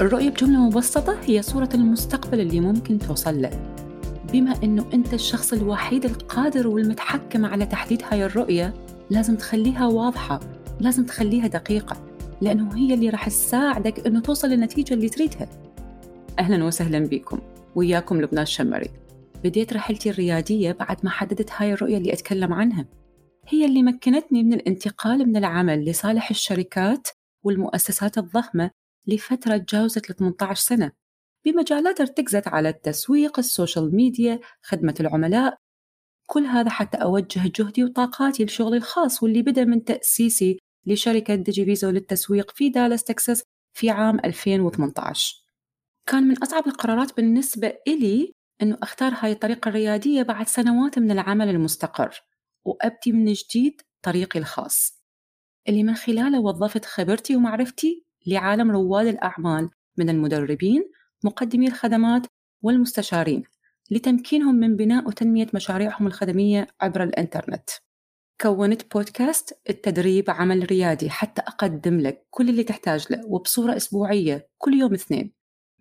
الرؤية بجملة مبسطة هي صورة المستقبل اللي ممكن توصل له. بما أنه أنت الشخص الوحيد القادر والمتحكم على تحديد هاي الرؤية لازم تخليها واضحة لازم تخليها دقيقة لأنه هي اللي راح تساعدك أنه توصل للنتيجة اللي تريدها. أهلا وسهلا بكم. وياكم لبنان الشمري. بديت رحلتي الريادية بعد ما حددت هاي الرؤية اللي أتكلم عنها. هي اللي مكنتني من الانتقال من العمل لصالح الشركات والمؤسسات الضخمة لفترة تجاوزت ال 18 سنة بمجالات ارتكزت على التسويق، السوشيال ميديا، خدمة العملاء كل هذا حتى أوجه جهدي وطاقاتي لشغلي الخاص واللي بدأ من تأسيسي لشركة ديجي فيزو للتسويق في دالاس تكساس في عام 2018 كان من أصعب القرارات بالنسبة إلي أنه أختار هاي الطريقة الريادية بعد سنوات من العمل المستقر وأبدي من جديد طريقي الخاص. اللي من خلاله وظفت خبرتي ومعرفتي لعالم رواد الأعمال من المدربين مقدمي الخدمات والمستشارين لتمكينهم من بناء وتنمية مشاريعهم الخدمية عبر الإنترنت. كونت بودكاست التدريب عمل ريادي حتى أقدم لك كل اللي تحتاج له وبصورة أسبوعية كل يوم اثنين.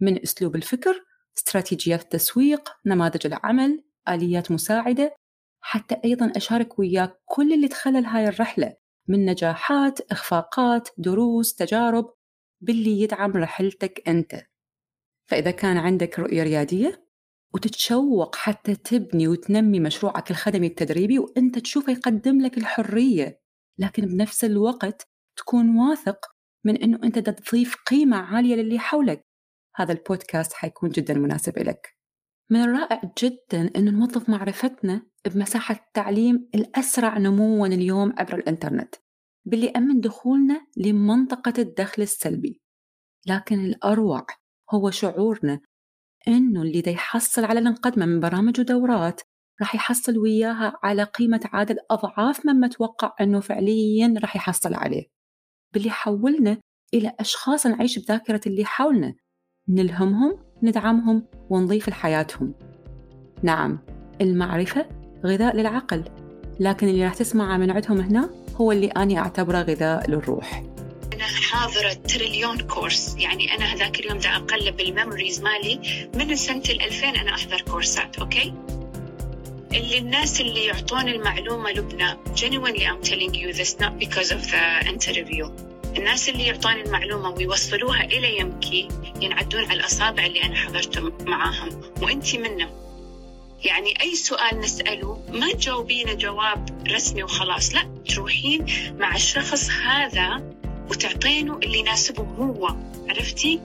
من أسلوب الفكر استراتيجيات التسويق نماذج العمل آليات مساعدة حتى أيضا أشارك وياك كل اللي تخلل هاي الرحلة من نجاحات إخفاقات دروس تجارب باللي يدعم رحلتك أنت. فإذا كان عندك رؤية ريادية وتتشوق حتى تبني وتنمي مشروعك الخدمي التدريبي وأنت تشوفه يقدم لك الحرية لكن بنفس الوقت تكون واثق من أنه أنت تضيف قيمة عالية للي حولك. هذا البودكاست حيكون جدا مناسب لك من الرائع جدا أن نوظف معرفتنا بمساحة التعليم الأسرع نموا اليوم عبر الإنترنت. باللي أمن دخولنا لمنطقة الدخل السلبي. لكن الأروع هو شعورنا إنه اللي دا يحصل على الانقدمة من برامج ودورات راح يحصل وياها على قيمة عادل أضعاف مما توقع أنه فعليا راح يحصل عليه. باللي حولنا إلى أشخاص نعيش بذاكرة اللي حولنا نلهمهم ندعمهم ونضيف لحياتهم. نعم المعرفة غذاء للعقل. لكن اللي راح تسمعه من عندهم هنا هو اللي أنا أعتبره غذاء للروح. أنا حاضرة trillion course. يعني أنا هذاك اليوم دا أقلب ال memories مالي. من سنة 2000 أنا أحضر كورسات أوكي؟ اللي الناس اللي يعطون المعلومة لبنى genuinely I'm telling you this not because of the interview. الناس اللي يعطون المعلومة ويوصلوها إلى يمكي ينعدون على الأصابع اللي أنا حضرت معاهم. وأنت منهم. يعني أي سؤال نسأله ما تجاوبينه جواب رسمي وخلاص. لا تروحين مع الشخص هذا وتعطينه اللي يناسبه هو. عرفتي؟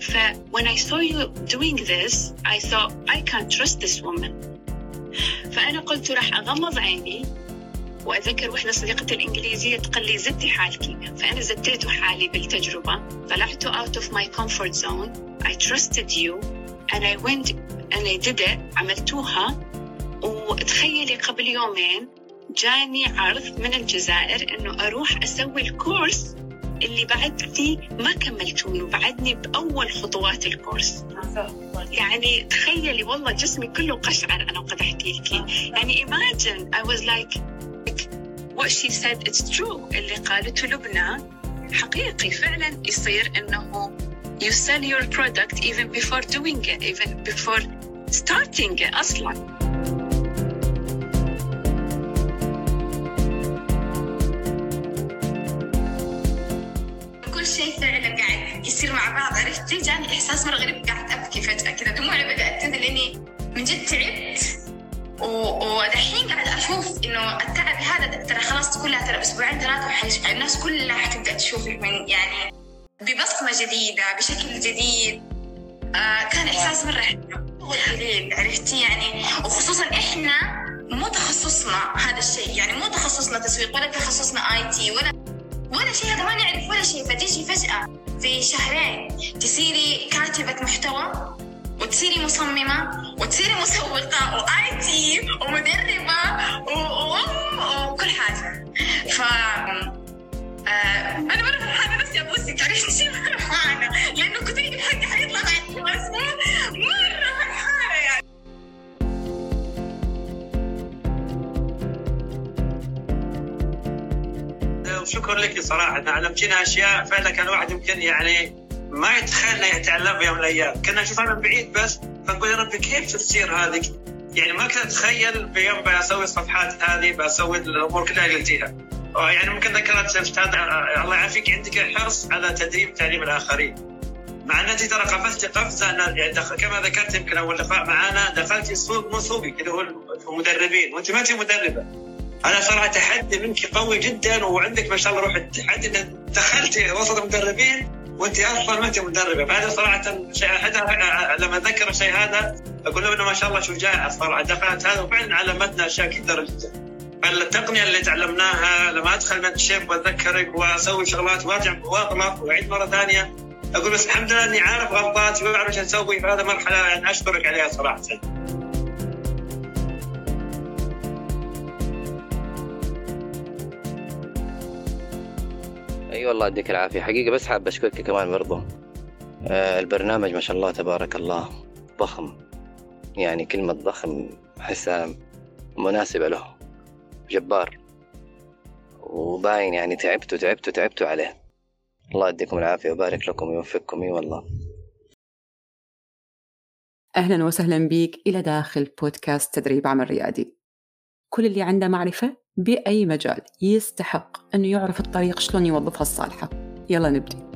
ف when I saw you doing this I thought I can't trust this woman. فأنا قلت راح أغمض عيني وأذكر وحدة صديقتي الإنجليزية تقول لي زدتي حالك. فأنا زديت حالي بالتجربة طلعت out of my comfort zone. I trusted you. And I went and عملتوها وتخيلي قبل يومين جاني عرض من الجزائر إنه أروح أسوي الكورس اللي بعدني ما كملتوني وبعدني بأول خطوات الكورس. يعني تخيلي والله جسمي كله قشعر أنا وقد أحكي لك. يعني imagine I was like what she said it's true اللي قالته لبنى حقيقي فعلا يصير إنه you sell your product even before doing it even before starting it أصلا يصير مع بعض عرفتي جاني إحساس مره غريب قعدت أبكي فجأة كذا دموعي بدات تنزل لأني من جد تعبت. ودحين قاعد أشوف إنه التعب هذا ترى خلاص كلها ترى أسبوعين ثلاثة الناس كلها حتبدا تشوفك من يعني ببصمة جديدة بشكل جديد. آه كان إحساس مرة حلو. عرفتي يعني وخصوصا إحنا مو تخصصنا هذا الشيء. يعني مو تخصصنا تسويق ولا تخصصنا آي تي ولا ولا شيء هذا ما نعرف ولا شيء. فتيجي فجأة في شهرين تصيري كاتبة محتوى وتصيري مصممة وتصيري مسوقة وآي تي ومدربة وكل حاجة. ف آه أنا مرة فرحانة مرة فرحانة لأنه كتير حقي حيطلع بعد مرة فرحانة يعني. وشكرا لك صراحة علمتينا أشياء فعلا كان الواحد يمكن يعني ما يتخيل يتعلم بيوم من الأيام. كنا نشوفها من بعيد بس فنقول يا ربي كيف تصير هذه؟ يعني ما كنت أتخيل بيوم بسوي الصفحات هذه بسوي الأمور كلها اللي قلتيها. يعني ممكن ذكرت أستاذ الله يعافيك عندك حرص على تدريب تعليم الآخرين. مع أن أنت ترى قفزتي قفزه يعني كما ذكرت يمكن أول لقاء معانا دخلتي سوق مو سوقك اللي هو المدربين. وأنت ما أنت مدربة. أنا صراحة تحدي منك قوي جدا وعندك ما شاء الله روح التحدي ان دخلتي وسط المدربين وأنت أصلا ما أنت مدربة. فهذا صراحة شيء لما اتذكر الشيء هذا أقول له ما شاء الله شجاعه صراحة دخلت هذا وفعلا علمتنا أشياء كثيرة جدا. فالتقنيه اللي تعلمناها لما أدخل من الشيب واذكرك وأسوي شغلات وارجع واغلط وأعيد مرة ثانية أقول بس الحمد لله إني عارف غلطاتي وأعرف إيش أسوي في هذه مرحلة يعني أشكرك عليها صراحة. أي أيوة والله يديك العافية. حقيقة بس حاب أشكرك كمان برضو. آه البرنامج ما شاء الله تبارك الله ضخم. يعني كلمة ضخم أحسها مناسبة له. جبار. وباين يعني تعبتوا تعبتوا تعبتوا عليه. الله يديكم العافية ويبارك لكم ويوفقكم. إي والله. أهلا وسهلا بيك إلى داخل بودكاست تدريب عمل ريادي. كل اللي عنده معرفة بأي مجال يستحق أنه يعرف الطريق شلون يوظفها الصالحة. يلا نبدي